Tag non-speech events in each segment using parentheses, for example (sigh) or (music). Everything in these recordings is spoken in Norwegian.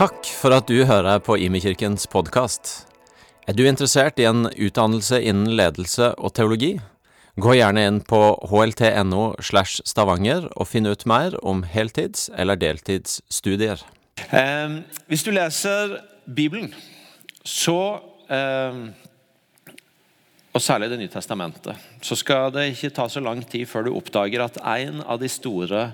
Takk for at du hører på Imekirkens podkast. Er du interessert i en utdannelse innen ledelse og teologi? Gå gjerne inn på hlt.no slash stavanger og finn ut mer om heltids- eller deltidsstudier. Eh, hvis du leser Bibelen, så eh, og særlig Det nye testamentet, så skal det ikke ta så lang tid før du oppdager at en av de store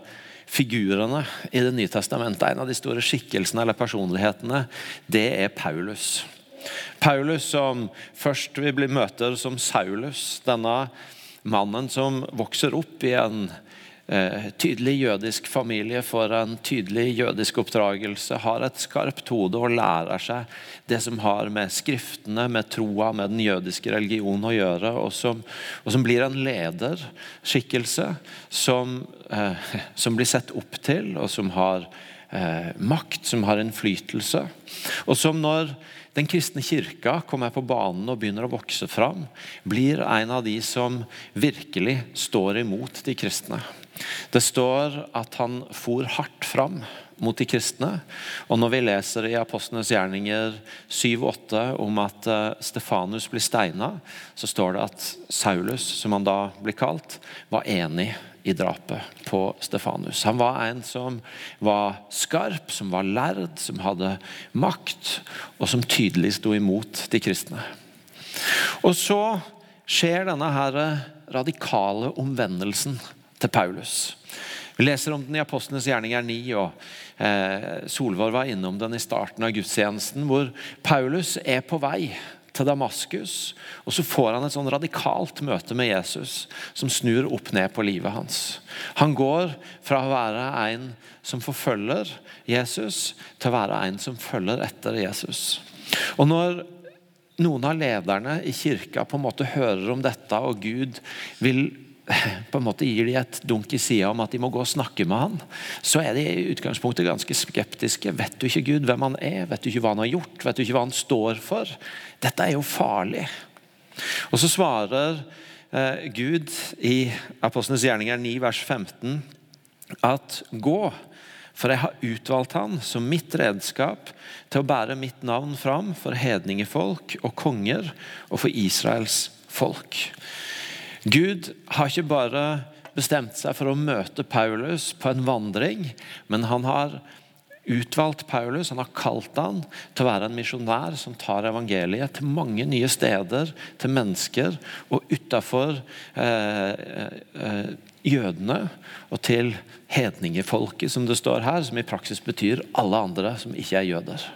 figurene i Det nye testamentet, en av de store skikkelsene eller personlighetene, det er Paulus. Paulus som først vi møter som Saulus, denne mannen som vokser opp i en tydelig jødisk familie, får en tydelig jødisk oppdragelse, har et skarpt hode og lærer seg det som har med skriftene, med troa, med den jødiske religionen å gjøre, og som, og som blir en lederskikkelse som, eh, som blir sett opp til, og som har eh, makt, som har innflytelse. Og som når den kristne kirka kommer på banen og begynner å vokse fram, blir en av de som virkelig står imot de kristne. Det står at han for hardt fram mot de kristne. Og når vi leser i Apostlenes gjerninger 7-8 om at eh, Stefanus blir steina, så står det at Saulus, som han da blir kalt, var enig i drapet på Stefanus. Han var en som var skarp, som var lærd, som hadde makt, og som tydelig sto imot de kristne. Og så skjer denne her radikale omvendelsen til Paulus. Vi leser om den i Apostlenes gjerninger 9, og eh, Solvår var innom den i starten av gudstjenesten, hvor Paulus er på vei til Damaskus, og så får han et sånn radikalt møte med Jesus som snur opp ned på livet hans. Han går fra å være en som forfølger Jesus, til å være en som følger etter Jesus. Og når noen av lederne i kirka på en måte hører om dette, og Gud vil (laughs) på en måte gir de et dunk i sida om at de må gå og snakke med han, så er de i utgangspunktet ganske skeptiske. Vet du ikke Gud hvem han er? Vet du ikke hva han har gjort? Vet du ikke hva han står for? Dette er jo farlig. Og så svarer eh, Gud i Apostlenes gjerninger 9, vers 15 at gå, for jeg har utvalgt han som mitt redskap til å bære mitt navn fram for hedningefolk og konger og for Israels folk. Gud har ikke bare bestemt seg for å møte Paulus på en vandring, men han har utvalgt Paulus, han har kalt han til å være en misjonær som tar evangeliet til mange nye steder, til mennesker, og utafor eh, eh, jødene og til hedningefolket, som det står her, som i praksis betyr alle andre som ikke er jøder.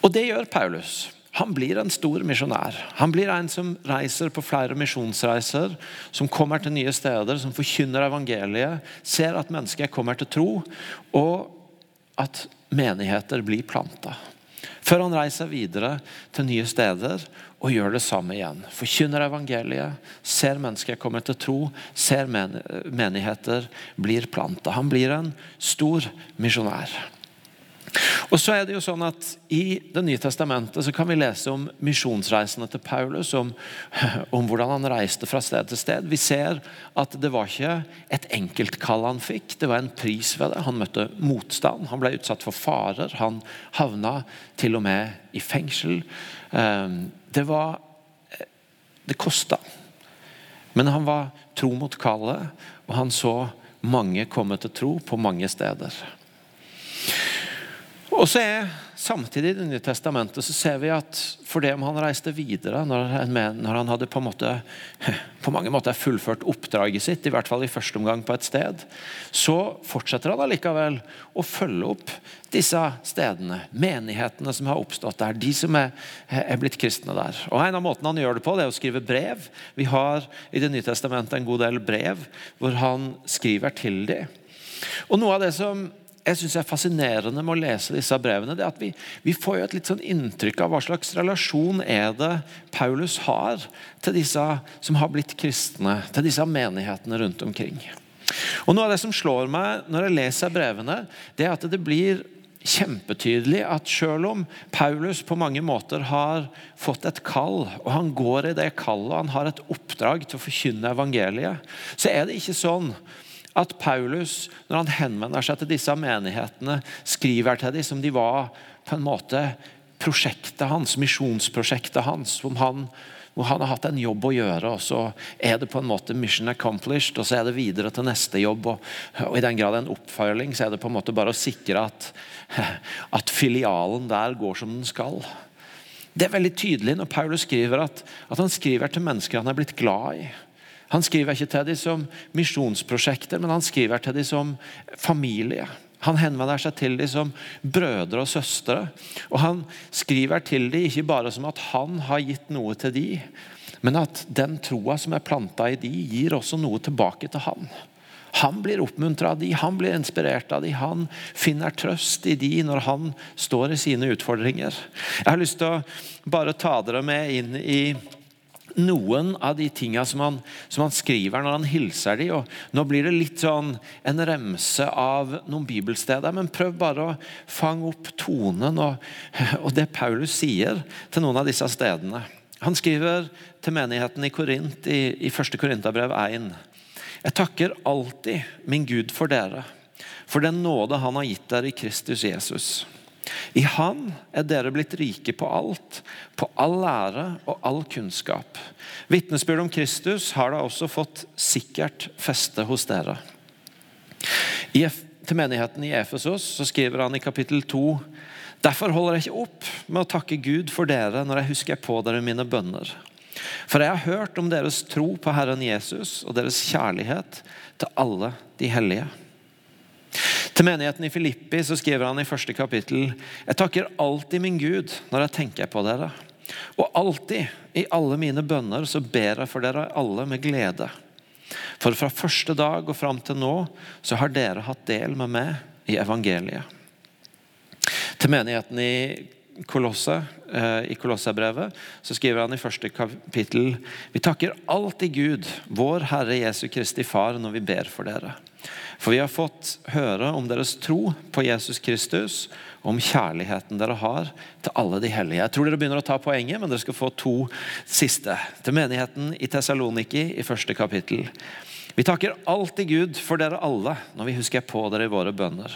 Og det gjør Paulus. Han blir en stor misjonær. Han blir en som reiser på flere misjonsreiser, som kommer til nye steder, som forkynner evangeliet, ser at mennesker kommer til tro, og at menigheter blir planta. Før han reiser videre til nye steder og gjør det samme igjen. Forkynner evangeliet, ser mennesker komme til tro, ser menigheter blir planta. Han blir en stor misjonær. Og så er det jo sånn at I Det nye testamentet så kan vi lese om misjonsreisene til Paulus, om, (laughs) om, hvordan han reiste fra sted til sted. Vi ser at det var ikke et enkeltkall han fikk, det var en pris ved det. Han møtte motstand, han ble utsatt for farer, han havna til og med i fengsel. Ehm, det var Det kosta. Men han var tro mot kallet, og han så mange komme til tro på mange steder. Og så er Samtidig i Det nye testamentet så ser vi at for det om han reiste videre, når, når han hadde på, måte, (laughs) på, mange måter fullført oppdraget sitt, i hvert fall i første omgang på et sted, så fortsetter han allikevel å følge opp disse stedene, menighetene som har oppstått der, de som er, er blitt kristne der. Og En av måtene han gjør det på, det er å skrive brev. Vi har i Det nye testamentet en god del brev hvor han skriver til dem. Og Noe av det som jeg synes er fascinerende med å lese disse brevene, det er at vi, vi får jo et litt sånn inntrykk av hva slags relasjon er det Paulus har til disse som har blitt kristne, til disse menighetene rundt omkring. Og Noe av det som slår meg når jeg leser brevene, det er at det blir kjempetydelig at selv om Paulus på mange måter har fått et kall, og han går i det kallet, og han har et oppdrag til å forkynne evangeliet, så er det ikke sånn at Paulus, når han henvender seg til disse menighetene, skriver til dem som de var på en måte prosjektet hans, misjonsprosjektet hans, Om han, hvor han har hatt en jobb å gjøre, og så er det på en måte mission accomplished, og så er det videre til neste jobb. Og, og i den grad en oppfølging, så er det på en måte bare å sikre at, (laughs) at filialen der går som den skal. Det er veldig tydelig når Paulus skriver at, at han skriver til mennesker han er blitt glad i. Han skriver ikke til dem som misjonsprosjekter, men han skriver til dem som familie. Han henvender seg til dem som brødre og søstre. Og han skriver til dem ikke bare som at han har gitt noe til dem, men at den troa som er planta i dem, gir også noe tilbake til han. Han blir oppmuntra av dem, han blir inspirert av dem, han finner trøst i dem når han står i sine utfordringer. Jeg har lyst til å bare ta dere med inn i noen av de tingene som som han skriver når han hilser dem. Og nå blir det litt sånn en remse av noen bibelsteder, men prøv bare å fange opp tonen og, og det Paulus sier til noen av disse stedene. Han skriver til menigheten i Korint i, i 1. Korintabrev 1. Jeg takker alltid min Gud for dere, for den nåde han har gitt dere i Kristus Jesus. I Han er dere blitt rike på alt, på all lære og all kunnskap. Vitnesbyrd om Kristus har da også fått sikkert feste hos dere. I, til menigheten i Efesos skriver han i kapittel 2 Derfor holder jeg ikke opp med å takke Gud for dere når jeg husker på dere mine bønner. For jeg har hørt om deres tro på Herren Jesus og deres kjærlighet til alle de hellige. Til menigheten i Filippi så skriver han i første kapittel Jeg takker alltid min Gud når jeg tenker på dere. Og alltid, i alle mine bønner, så ber jeg for dere alle med glede. For fra første dag og fram til nå så har dere hatt del med meg i evangeliet. Til menigheten i Kolosse, eh, i Kolossebrevet så skriver han i første kapittel Vi takker alltid Gud, vår Herre Jesu Kristi Far, når vi ber for dere. For vi har fått høre om deres tro på Jesus Kristus, om kjærligheten dere har til alle de hellige. Jeg tror dere begynner å ta poenget, men dere skal få to siste. Til menigheten i Tessaloniki i første kapittel. Vi takker alltid Gud for dere alle når vi husker på dere i våre bønner.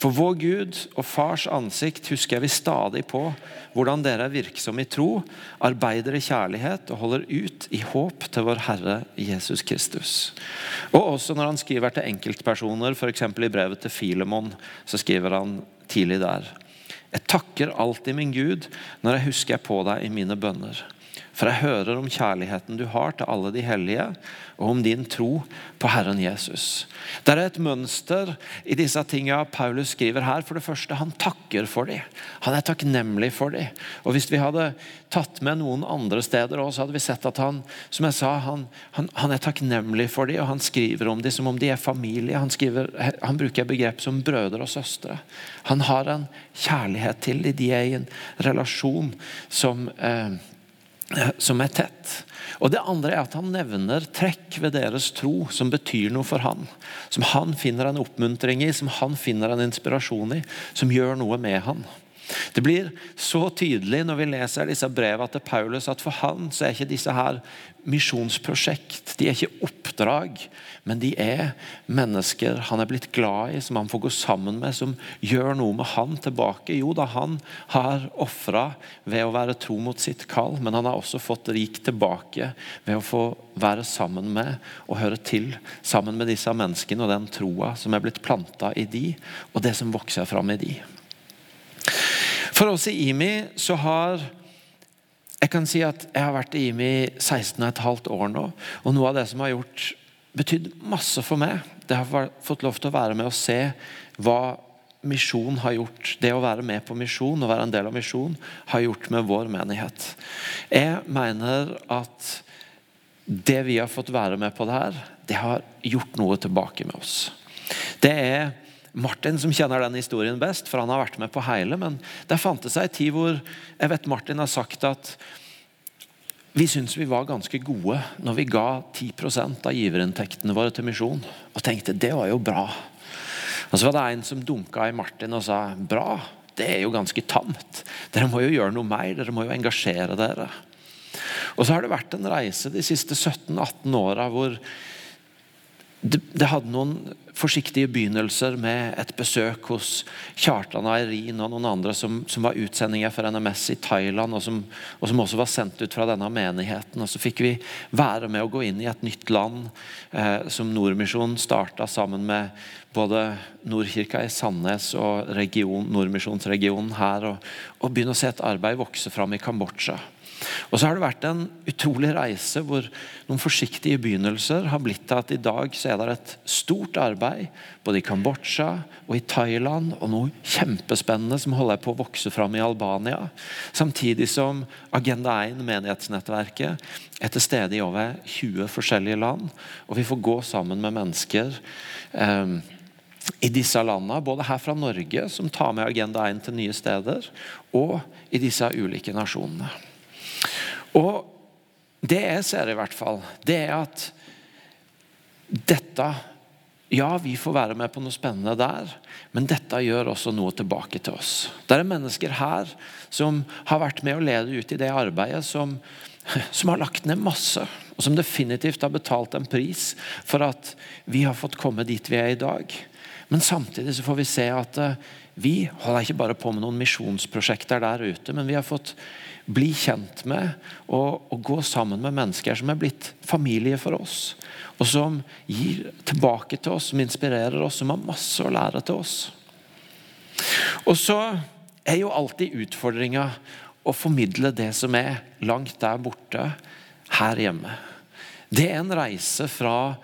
For vår Gud og Fars ansikt husker vi stadig på hvordan dere er virksomme i tro, arbeider i kjærlighet og holder ut i håp til vår Herre Jesus Kristus. Og også når han skriver til enkeltpersoner, f.eks. i brevet til Filemon, så skriver han tidlig der. Jeg takker alltid min Gud når jeg husker på deg i mine bønner. For jeg hører om kjærligheten du har til alle de hellige, og om din tro på Herren Jesus. Det er et mønster i disse tingene Paulus skriver her. For det første, han takker for dem. Han er takknemlig for dem. Og Hvis vi hadde tatt med noen andre steder også, så hadde vi sett at han som jeg sa, han, han, han er takknemlig for dem, og han skriver om dem som om de er familie. Han, skriver, han bruker begrep som brødre og søstre. Han har en kjærlighet til dem. De er i en relasjon som eh, som er tett. Og Det andre er at han nevner trekk ved deres tro som betyr noe for han. Som han finner en oppmuntring i, som han finner en inspirasjon i, som gjør noe med han. Det blir så tydelig når vi leser disse brevene til Paulus at for han så er ikke disse her misjonsprosjekt. De er ikke oppdrag, men de er mennesker han er blitt glad i, som han får gå sammen med, som gjør noe med han tilbake. Jo da, han har ofra ved å være tro mot sitt kall, men han har også fått rik tilbake ved å få være sammen med og høre til sammen med disse menneskene og den troa som er blitt planta i de, og det som vokser fram i de. For oss i IMI så har jeg kan si at jeg har vært i IMI 16,5 år nå. Og noe av det som har gjort, betydd masse for meg, det har fått lov til å være med og se hva misjon har gjort. Det å være med på misjon og være en del av misjon har gjort med vår menighet. Jeg mener at det vi har fått være med på det her, det har gjort noe tilbake med oss. Det er Martin som kjenner den historien best, for han har vært med på hele. Men det fantes ei tid hvor jeg vet Martin har sagt at vi syntes vi var ganske gode når vi ga 10% av giverinntektene våre til misjon. Og tenkte det var jo bra. Og Så var det en som dunka i Martin og sa bra, det er jo ganske tamt. Dere må jo gjøre noe mer, dere må jo engasjere dere. Og så har det vært en reise de siste 17-18 åra hvor det, det, hadde noen forsiktige begynnelser med et besøk hos Kjartan og Eirin og noen andre som, som, var utsendinger for NMS i Thailand, og som, og som, også var sendt ut fra denne menigheten. Og Så fikk vi være med å gå inn i et nytt land eh, som Nordmisjonen starta sammen med både Nordkirka i Sandnes og region, Nordmisjonsregionen her, og, og begynne å se et arbeid vokse fram i Kambodsja. Og så har det vært en utrolig reise hvor noen forsiktige begynnelser har blitt til at i dag så er det et stort arbeid både i Kambodsja og i Thailand og noe kjempespennende som holder på å vokse fram i Albania. Samtidig som Agenda 1, menighetsnettverket, er til stede i over 20 forskjellige land. Og vi får gå sammen med mennesker. Eh, i disse landene, både her fra Norge, som tar med Agenda 1 til nye steder, og i disse ulike nasjonene. Og det jeg ser, i hvert fall, det er at dette Ja, vi får være med på noe spennende der, men dette gjør også noe tilbake til oss. Det er mennesker her som har vært med å lede ut i det arbeidet, som, som har lagt ned masse, og som definitivt har betalt en pris for at vi har fått komme dit vi er i dag. Men samtidig så får vi se at eh, vi holder ikke bare på med noen misjonsprosjekter der ute, men vi har fått bli kjent med og, og, gå sammen med mennesker som er blitt familie for oss. Og som gir tilbake til oss, som inspirerer oss, som har masse å lære til oss. Og så er jo alltid utfordringa å formidle det som er langt der borte, her hjemme. Det er en reise fra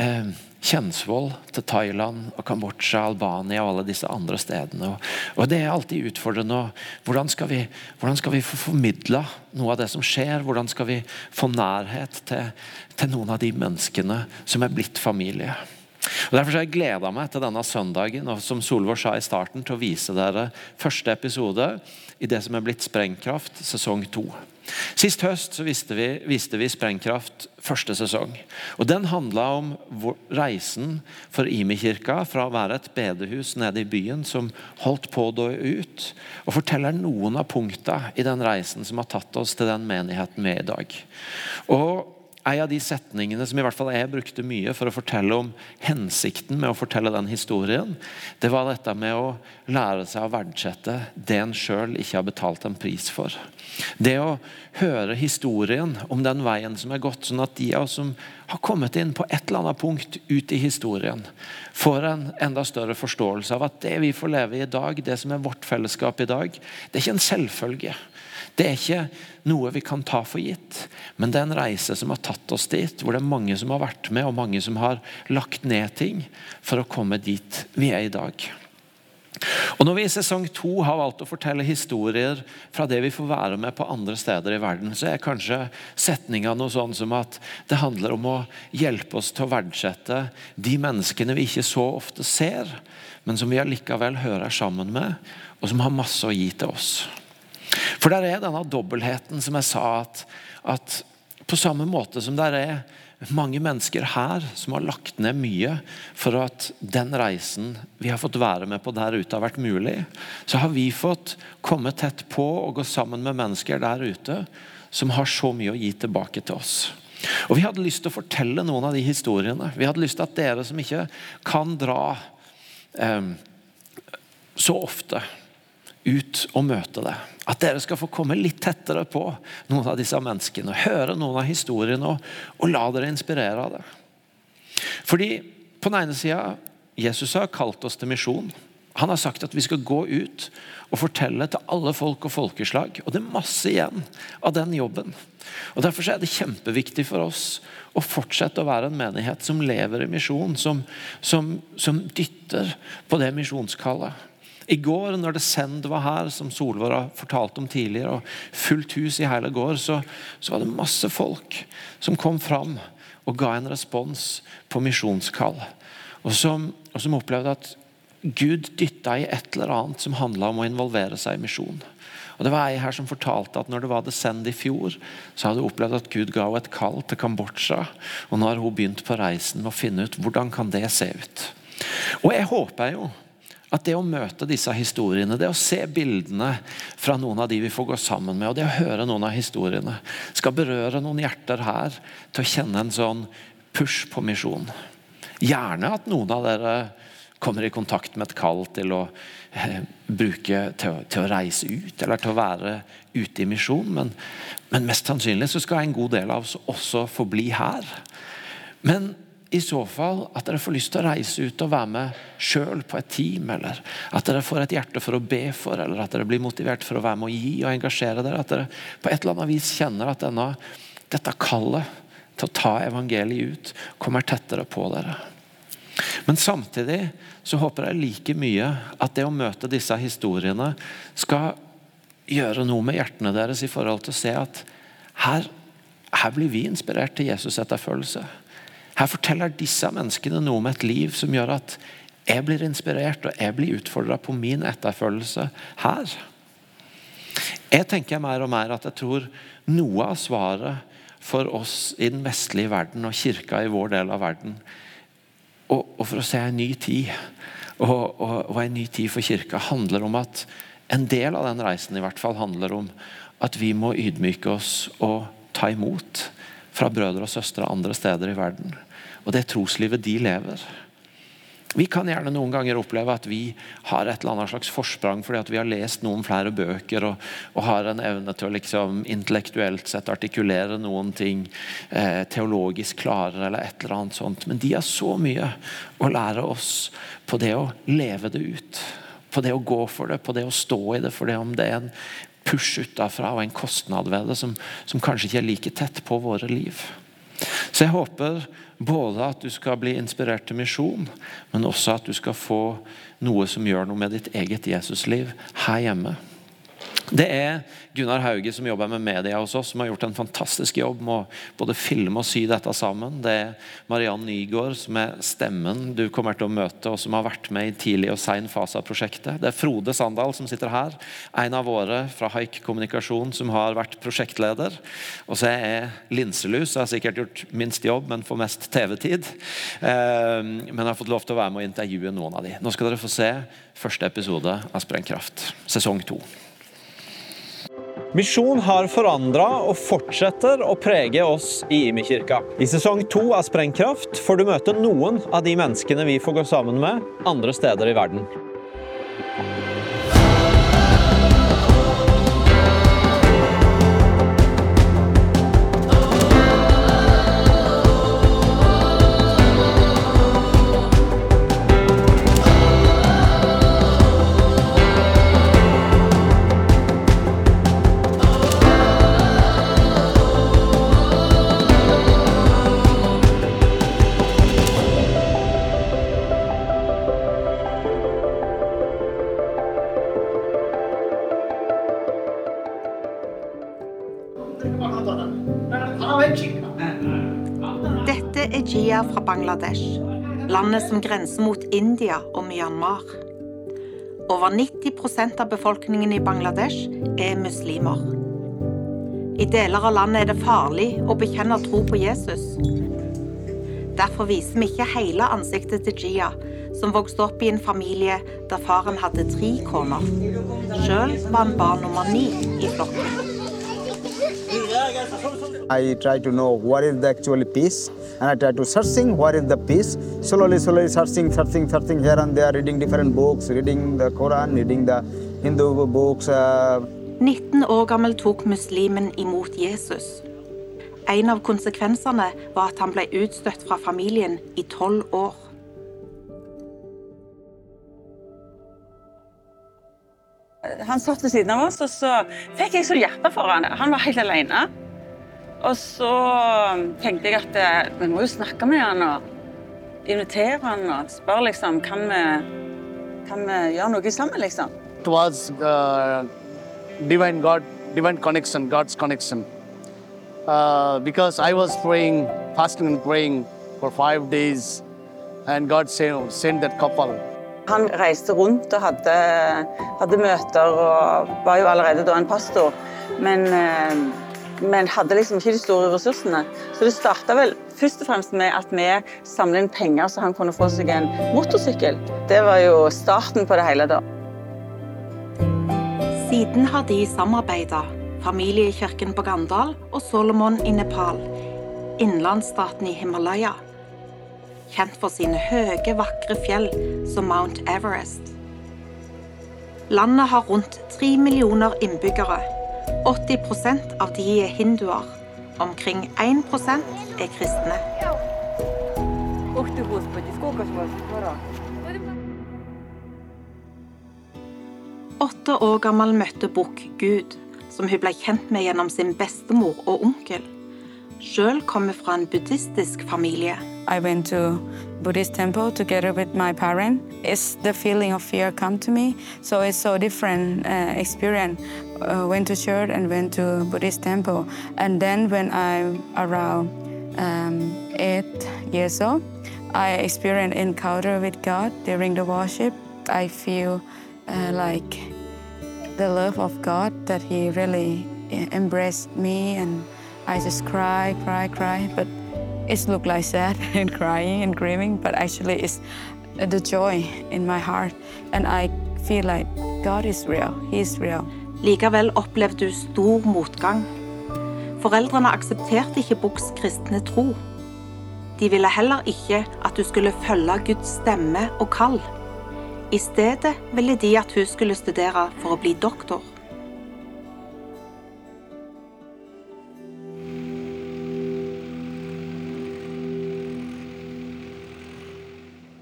eh, Kjensvoll til Thailand og Kambodsja, Albania og alle disse andre stedene. Og, Det er alltid utfordrende. Hvordan skal, vi, hvordan skal vi få formidla noe av det som skjer? Hvordan skal vi få nærhet til, til noen av de menneskene som er blitt familie? Og Derfor har jeg gleda meg til denne søndagen og som Solvår sa i starten, til å vise dere første episode i det som er blitt Sprengkraft sesong to. Sist høst viste vi, viste vi Sprengkraft første sesong. og Den handla om reisen for Imi-kirka fra å være et bedehus nede i byen som holdt på å dø ut, og forteller noen av punktene i den reisen som har tatt oss til den menigheten vi er i dag. Og en av de setningene som i hvert fall jeg brukte mye for å fortelle om hensikten med å fortelle den historien, det var dette med å lære seg å verdsette det en sjøl ikke har betalt en pris for. Det å høre historien om den veien som er gått, sånn at de av oss som har kommet inn på et eller annet punkt ut i historien, får en enda større forståelse av at det vi får leve i i dag, det som er vårt fellesskap i dag, det er ikke en selvfølge. Det er ikke noe vi kan ta for gitt, men det er en reise som har tatt oss dit, hvor det er mange som har vært med, og mange som har lagt ned ting for å komme dit vi er i dag. Og Når vi i sesong to har valgt å fortelle historier fra det vi får være med på andre steder i verden, så er kanskje setninga noe sånn som at det handler om å hjelpe oss til å verdsette de menneskene vi ikke så ofte ser, men som vi allikevel hører sammen med, og som har masse å gi til oss. For der er denne dobbeltheten som jeg sa, at, at på samme måte som der er mange mennesker her som har lagt ned mye for at den reisen vi har fått være med på der ute, har vært mulig, så har vi fått komme tett på og gå sammen med mennesker der ute som har så mye å gi tilbake til oss. Og Vi hadde lyst til å fortelle noen av de historiene. Vi hadde lyst til at dere som ikke kan dra eh, så ofte ut og møte det. At dere skal få komme litt tettere på noen av disse menneskene. Høre noen av historiene og, og la dere inspirere av det. Fordi på den ene sida Jesus har kalt oss til misjon. Han har sagt at vi skal gå ut og fortelle til alle folk og folkeslag. Og det er masse igjen av den jobben. Og Derfor er det kjempeviktig for oss å fortsette å være en menighet som lever i misjon, som, som, som dytter på det misjonskallet. I går når det Send var her, som Solvår har fortalt om tidligere, og fullt hus i hele gård, så, så, var det masse folk som kom fram og ga en respons på misjonskall. Og som, og som opplevde at Gud dytta i et eller annet som handla om å involvere seg i misjon. Og Det var ei her som fortalte at når det var Descend i fjor, så hadde hun opplevd at Gud ga henne et kall til Kambodsja. Og nå har hun begynt på reisen med å finne ut hvordan kan det se ut. Og jeg håper jo at det å møte disse historiene, det å se bildene fra noen av de vi får gå sammen med, og det å høre noen av historiene, skal berøre noen hjerter her til å kjenne en sånn push på misjon. Gjerne at noen av dere kommer i kontakt med et kall til å eh, bruke til, til, å reise ut eller til å være ute i misjon. Men, men, mest sannsynlig så skal en god del av oss også få bli her. Men i så fall at dere får lyst til å reise ut og være med sjøl på et team, eller at dere får et hjerte for å be for, eller at dere blir motivert for å være med å gi og engasjere dere. At dere på et eller annet vis kjenner at denne, dette kallet til å ta evangeliet ut kommer tettere på dere. Men samtidig så håper jeg like mye at det å møte disse historiene skal gjøre noe med hjertene deres i forhold til å se at her, her blir vi inspirert til Jesus etterfølgelse. Her forteller disse menneskene noe om et liv som gjør at jeg blir inspirert og jeg blir utfordra på min etterfølgelse her. Jeg tenker mer og mer at jeg tror noe av svaret for oss i den vestlige verden og kirka i vår del av verden, og, og for å se en ny tid og, og, og en ny tid for kirka, handler om at en del av den reisen i hvert fall handler om at vi må ydmyke oss og ta imot fra brødre og søstre andre steder i verden. Og det troslivet de lever. Vi kan gjerne noen ganger oppleve at vi har et eller annet slags forsprang fordi at vi har lest noen flere bøker og, og har en evne til å liksom intellektuelt sett artikulere noen ting eh, teologisk klarere eller et eller annet sånt. Men de har så mye å lære oss på det å leve det ut. På det å gå for det, på det å stå i det. For det om det er en push utafra og en kostnad ved det som, som kanskje ikke er like tett på våre liv. Så jeg håper både at du skal bli inspirert til misjon, men også at du skal få noe som gjør noe med ditt eget Jesusliv her hjemme. Det er Gunnar Hauge som jobber med media hos oss, som har gjort en fantastisk jobb med å både filme og sy dette sammen. Det er Mariann Nygaard som er stemmen du kommer til å møte, og som har vært med i tidlig og sein fase av prosjektet. Det er Frode Sandal som sitter her, en av våre fra Haik kommunikasjon som har vært prosjektleder. Og så er jeg linselus, jeg har sikkert gjort minst jobb, men får mest TV-tid. Ehm, men jeg har fått lov til å være med og intervjue noen av de. Nå skal dere få se første episode av Sprengkraft, sesong to. Misjon har forandra og fortsetter å prege oss i Imi-kirka. I sesong to av Sprengkraft får du møte noen av de menneskene vi får gå sammen med andre steder i verden. Bangladesh, landet som grenser mot India og Myanmar. Over 90% av befolkningen i Bangladesh er muslimer. I deler av landet er det farlig å bekjenne tro på Jesus. Derfor viser vi ikke hele ansiktet til Jia, som vokste opp i en familie der faren hadde tre koner. Sjøl var han barn nummer ni i flokken. I try to know what is the actual peace and I try to searching what is the peace. Slowly, slowly searching, searching, searching here and there, reading different books, reading the Quran, reading the Hindu books. Uh, 19 år gammel tok muslimen imot Jesus. En av konsekvensene var at han ble utstøtt fra familien i tolv år. Han satt ved siden av oss, og så fikk jeg så hjerte for han. Han var helt alene. Og så tenkte jeg at eh, vi må jo snakke med han og invitere han og spørre liksom Kan vi, kan vi gjøre noe sammen, liksom? It was uh, divine God, divine connection, God's connection. Uh, because I was praying, fasting and praying for five days, and God sent, sent that couple. Han reiste rundt og hadde, hadde møter og var jo allerede da en pastor. Men, eh, men hadde liksom ikke de store ressursene. Så det starta vel først og fremst med at vi samlet inn penger så han kunne få seg en motorsykkel. Det var jo starten på det hele da. Siden har de samarbeida, familiekirken på Gandal og Solomon i Nepal, innlandsstaten i Himalaya. kjent for sine høye, vakre fjell som Mount Everest. Landet har rundt tre millioner innbyggere. 80 av de er hinduer. Omkring 1 er kristne. Åtte år gammel møtte Buch Gud, som hun ble kjent med gjennom sin bestemor og onkel. Sjøl kommer fra en buddhistisk familie. I went to Buddhist temple together with my parents. It's the feeling of fear come to me, so it's so different uh, experience. Uh, went to church and went to Buddhist temple, and then when I'm around um, eight years old, I experienced encounter with God during the worship. I feel uh, like the love of God that He really uh, embraced me, and I just cry, cry, cry, but it looked like sad (laughs) and crying and grieving, but actually it's the joy in my heart. And I feel like God is real. He is real. Likevel opplevde du stor motgang. Foreldrene aksepterte ikke Buchs kristne tro. De ville heller ikke at du skulle følge Guds stemme og kall. I stedet ville de at hun skulle studere for å bli doktor.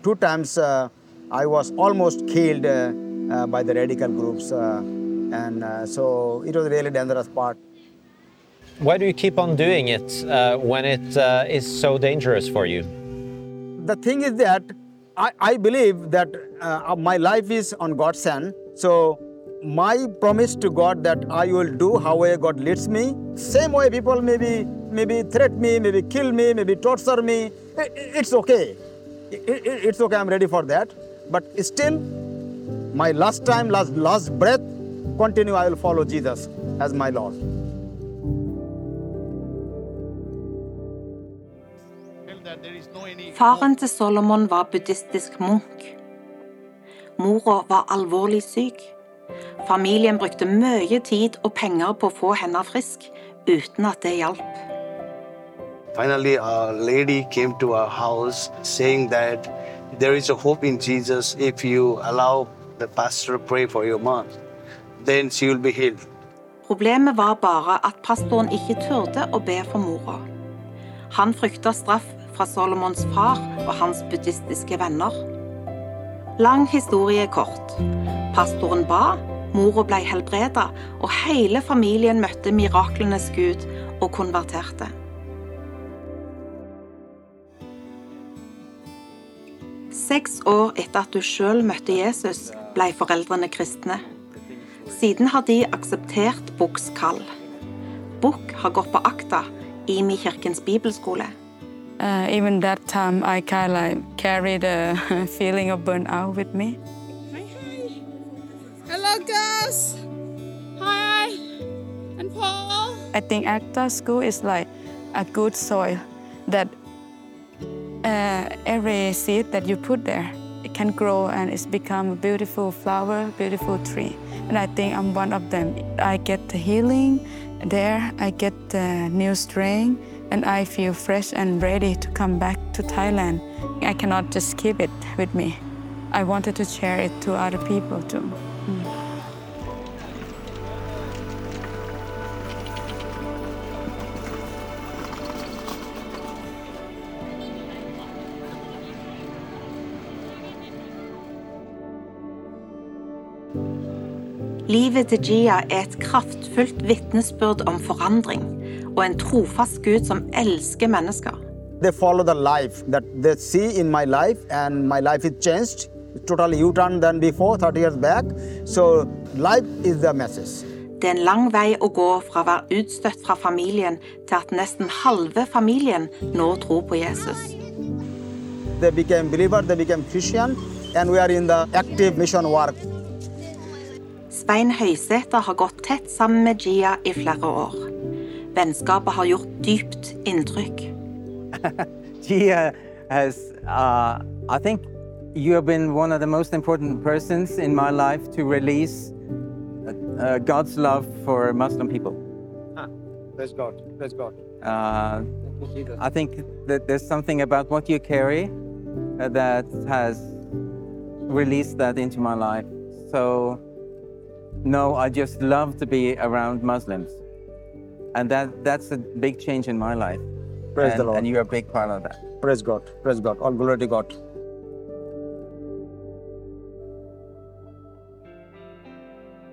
Two times uh, I was almost killed uh, uh, by the radical groups, and so it was a really dangerous part. Why do you keep on doing it when it is so dangerous for you? The thing is that I, I believe that my life is on God's hand. So my promise to God that I will do however God leads me. Same way people maybe maybe threat me, maybe kill me, maybe torture me. It's okay. It's okay. I'm ready for that. But still, my last time, last last breath, continue. I will follow Jesus as my Lord. Faren til Solomon var buddhistisk munk. Mora var alvorlig syk. Familien brukte mye tid og penger på å få henne frisk, uten at det hjalp. Finally, a lady came to our house saying that there is a hope in Jesus if you allow the pastor to pray for your mom. Then she will be healed. Problemet var bare at pastoren ikke turde å be for mora. Han frykta straff fra Solomons far og hans buddhistiske venner. Lang historie kort. Pastoren ba, mora ble helbreda, og hele familien møtte miraklenes gud og konverterte. Seks år etter at du sjøl møtte Jesus, ble foreldrene kristne. Siden har de akseptert Bukks kall. Bukk har gått på akta i Mi kirkens bibelskole. Uh, even that time, I kind of carried the (laughs) feeling of burnout with me. Hello, Gus. Hi. And Paul. I think ACTA school is like a good soil that uh, every seed that you put there, it can grow and it's become a beautiful flower, beautiful tree. And I think I'm one of them. I get the healing there, I get the new strength, and I feel fresh and ready to come back to Thailand. I cannot just keep it with me. I wanted to share it to other people too. Livet til Gia er et kraftfullt vitnesbyrd om forandring og en trofast Gud som elsker mennesker. They follow the life that they see in my life, and my life is changed. Totally U-turn than before, 30 years back. So life is the message. Det er en lang vei å gå fra å være utstøtt fra familien til at nesten halve familien nå tror på Jesus. They became believer, they became Christian, and we are in the active mission work. Svein Høysæter har gått tett sammen med Gia i flere år. Vennskapet har gjort dypt inntrykk. (laughs) Gia has, uh, I think you have been one of the most important persons in my life to release uh, uh, God's love for Muslim people. Ah, Praise God, praise God. Uh, I think that there's something about what you carry uh, that has released that into my life. So, no, I just love to be around Muslims. And that, that's a big change in my life. Praise and, the Lord. And you're a big part of that. Praise God. Praise God. All glory to God.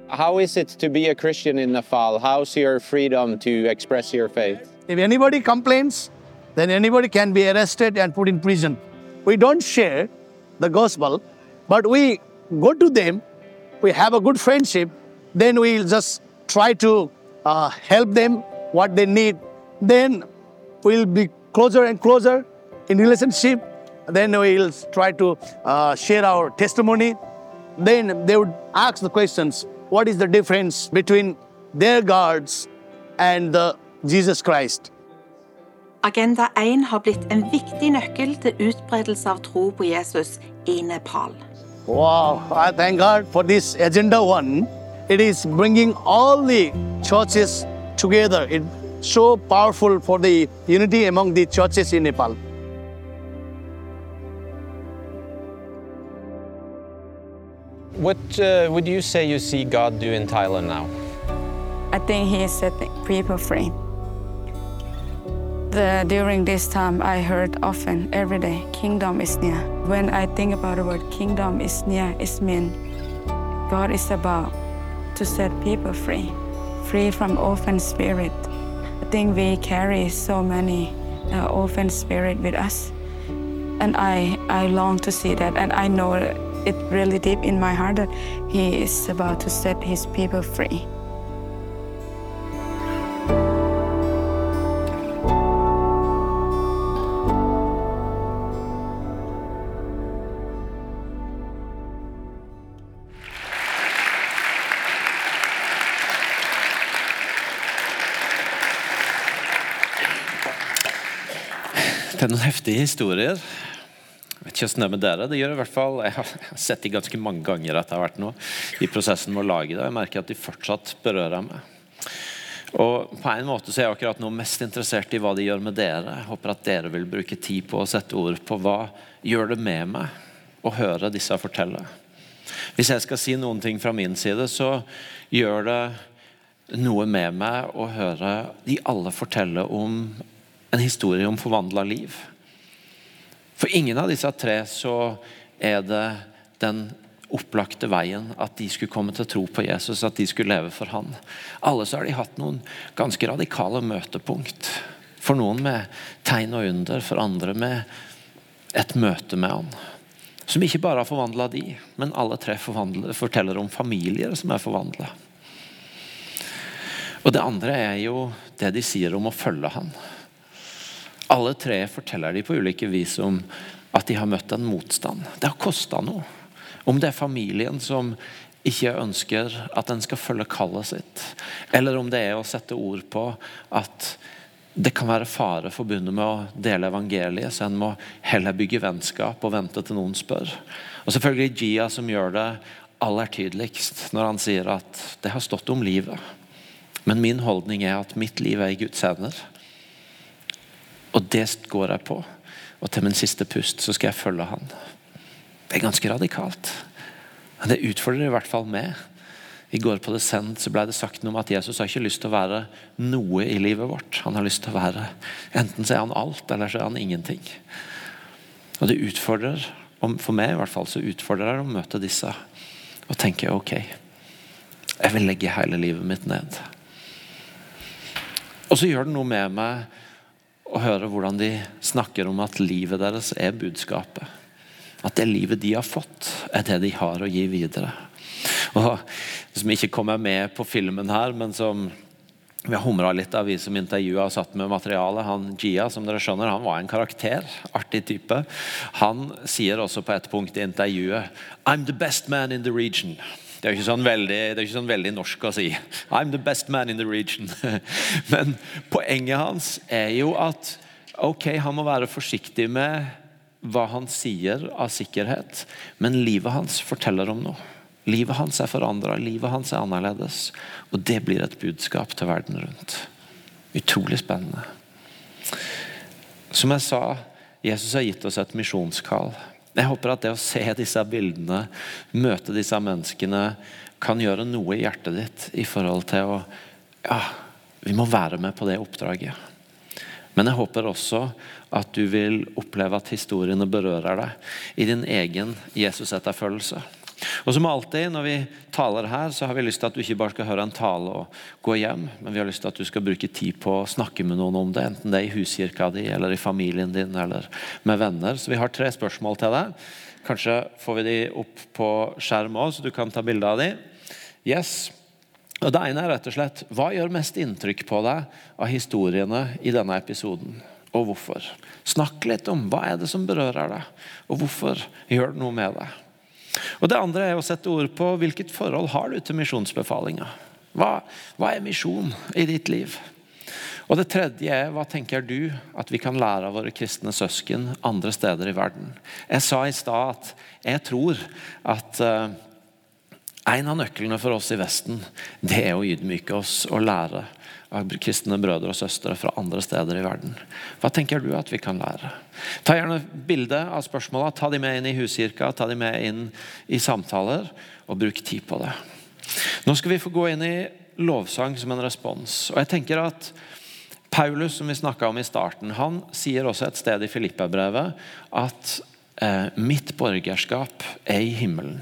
How is it to be a Christian in Nepal? How's your freedom to express your faith? If anybody complains, then anybody can be arrested and put in prison. We don't share the gospel, but we go to them, we have a good friendship, then we'll just try to uh, help them what they need. Then we'll be closer and closer in relationship. Then we'll try to uh, share our testimony. Then they would ask the questions what is the difference between their gods and the Jesus Christ? Agenda 1 har blitt en viktig nøkkel til utbredelse av tro på Jesus i Nepal. Wow, I thank God for this Agenda 1. It is bringing all the churches together. It's so powerful for the unity among the churches in Nepal. What uh, would you say you see God do in Thailand now? I think he is setting people free. The, during this time, I heard often, every day, kingdom is near. When I think about the word kingdom is near, it means God is about to set people free, free from orphan spirit. I think we carry so many uh, orphan spirit with us. And I, I long to see that, and I know it really deep in my heart that He is about to set His people free. Noen heftige historier. Jeg vet ikke hvordan det er med dere. Det gjør i hvert fall, Jeg har sett de ganske mange ganger etter hvert nå, i prosessen med å lage det. Jeg merker at de fortsatt berører meg. Og På en måte så er jeg akkurat nå mest interessert i hva de gjør med dere. Jeg håper at dere vil bruke tid på å sette ord på hva gjør det med meg å høre disse fortelle. Hvis jeg skal si noen ting fra min side, så gjør det noe med meg å høre de alle fortelle om en historie om forvandla liv. For ingen av disse tre så er det den opplagte veien at de skulle komme til å tro på Jesus, at de skulle leve for han. Alle så har de hatt noen ganske radikale møtepunkt. For noen med tegn og under, for andre med et møte med han. Som ikke bare har forvandla de, men alle tre forteller om familier som er forvandla. Og det andre er jo det de sier om å følge han. Alle tre forteller de på ulike vis om at de har møtt en motstand. Det har kosta noe. Om det er familien som ikke ønsker at en skal følge kallet sitt, eller om det er å sette ord på at det kan være fare forbundet med å dele evangeliet, så en må heller bygge vennskap og vente til noen spør. Og selvfølgelig Gia som gjør det aller tydeligst når han sier at det har stått om livet. Men min holdning er at mitt liv er i Guds hender. Og det går jeg på. Og til min siste pust så skal jeg følge han. Det er ganske radikalt. Men det utfordrer i hvert fall meg. I går på Descent så ble det sagt noe om at Jesus har ikke lyst til å være noe i livet vårt. Han har lyst til å være Enten så er han alt, eller så er han ingenting. Og det utfordrer, for meg i hvert fall, så utfordrer det å møte disse og tenke ok, jeg vil legge hele livet mitt ned. Og så gjør det noe med meg å høre hvordan de snakker om at livet deres er budskapet. At det livet de har fått, er det de har å gi videre. Og Som ikke kommer med på filmen her, men som vi har humra litt av, vi som intervjua og satt med materialet. Han Gia som dere skjønner, han var en karakter. Artig type. Han sier også på et punkt i intervjuet I'm the best man in the region. Det er, ikke sånn ikke sånn veldig norsk å si. I'm the best man in the region. (laughs) Men poenget hans er jo at ok, han må være forsiktig med hva han sier av sikkerhet, men livet hans forteller om noe. Livet hans er forandra, livet hans er annerledes. Og det blir et budskap til verden rundt. Utrolig spennende. Som jeg sa, Jesus har gitt oss et misjonskall. Jeg håper at det å se disse bildene, møte disse menneskene, kan gjøre noe i hjertet ditt i forhold til å Ja, vi må være med på det oppdraget. Men jeg håper også at du vil oppleve at historiene berører deg i din egen Jesus-etterfølgelse. Og som alltid når vi taler her, så har vi lyst til at du ikke bare skal høre en tale og gå hjem, men vi har lyst til at du skal bruke tid på å snakke med noen om det, enten det er i huskirka di, eller i familien din, eller med venner. Så vi har tre spørsmål til deg. Kanskje får vi de opp på skjerm òg, så du kan ta bilde av de. Yes. Og Det ene er rett og slett hva gjør mest inntrykk på deg av historiene i denne episoden, og hvorfor? Snakk litt om hva er det som berører deg, og hvorfor gjør det noe med deg. Og Det andre er å sette ord på hvilket forhold har du til misjonsbefalinga. Hva, hva er misjon i ditt liv? Og Det tredje er hva tenker du at vi kan lære av våre kristne søsken andre steder i verden? Jeg sa i stad at jeg tror at uh, en av nøklene for oss i Vesten det er å ydmyke oss og lære kristne brødre og søstre fra andre steder i verden. Hva tenker du at vi kan lære? Ta gjerne bilde av spørsmåla, ta de med inn i huskirka, ta de med inn i samtaler, og bruk tid på det. Nå skal vi få gå inn i lovsang som en respons. Og jeg tenker at Paulus, som vi snakka om i starten, han sier også et sted i Filippa-brevet at eh, mitt borgerskap er i himmelen.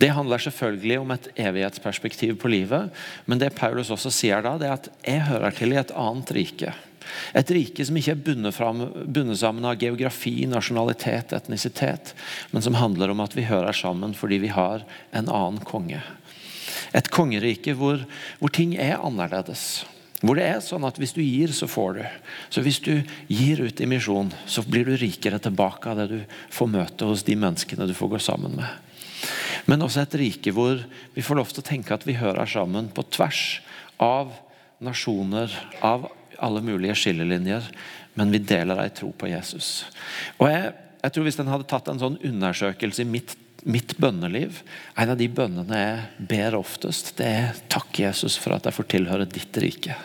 Det handler selvfølgelig om et evighetsperspektiv på livet, men det Paulus også sier da, det er at jeg hører til i et annet rike. Et rike som ikke er bundet, fram, bundet sammen av geografi, nasjonalitet, etnisitet, men som handler om at vi hører sammen fordi vi har en annen konge. Et kongerike hvor, hvor ting er annerledes. Hvor det er sånn at hvis du gir, så får du. Så hvis du gir ut i misjon, så blir du rikere tilbake av det du får møte hos de menneskene du får gå sammen med. Men også et rike hvor vi får lov til å tenke at vi hører sammen på tvers av nasjoner, av alle mulige skillelinjer, men vi deler ei tro på Jesus. Og jeg, jeg tror Hvis en hadde tatt en sånn undersøkelse i mitt, mitt bønneliv En av de bønnene jeg ber oftest, det er takk, Jesus, for at jeg får tilhøre ditt rike.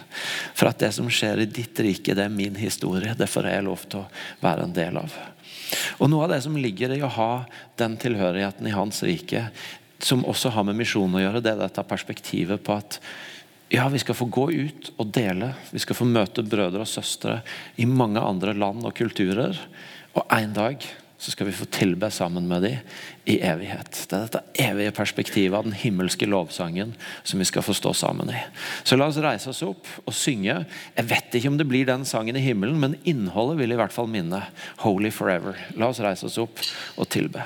For at det som skjer i ditt rike, det er min historie. Det får jeg lov til å være en del av. Og Noe av det som ligger i å ha den tilhørigheten i Hans rike, som også har med misjon å gjøre, det er dette perspektivet på at ja, vi skal få gå ut og dele. Vi skal få møte brødre og søstre i mange andre land og kulturer. Og en dag så skal vi få tilbe sammen med dem i evighet. Det er dette evige perspektivet av den himmelske lovsangen som vi skal få stå sammen i. Så la oss reise oss opp og synge. Jeg vet ikke om det blir den sangen i himmelen, men innholdet vil i hvert fall minne 'Holy Forever'. La oss reise oss opp og tilbe.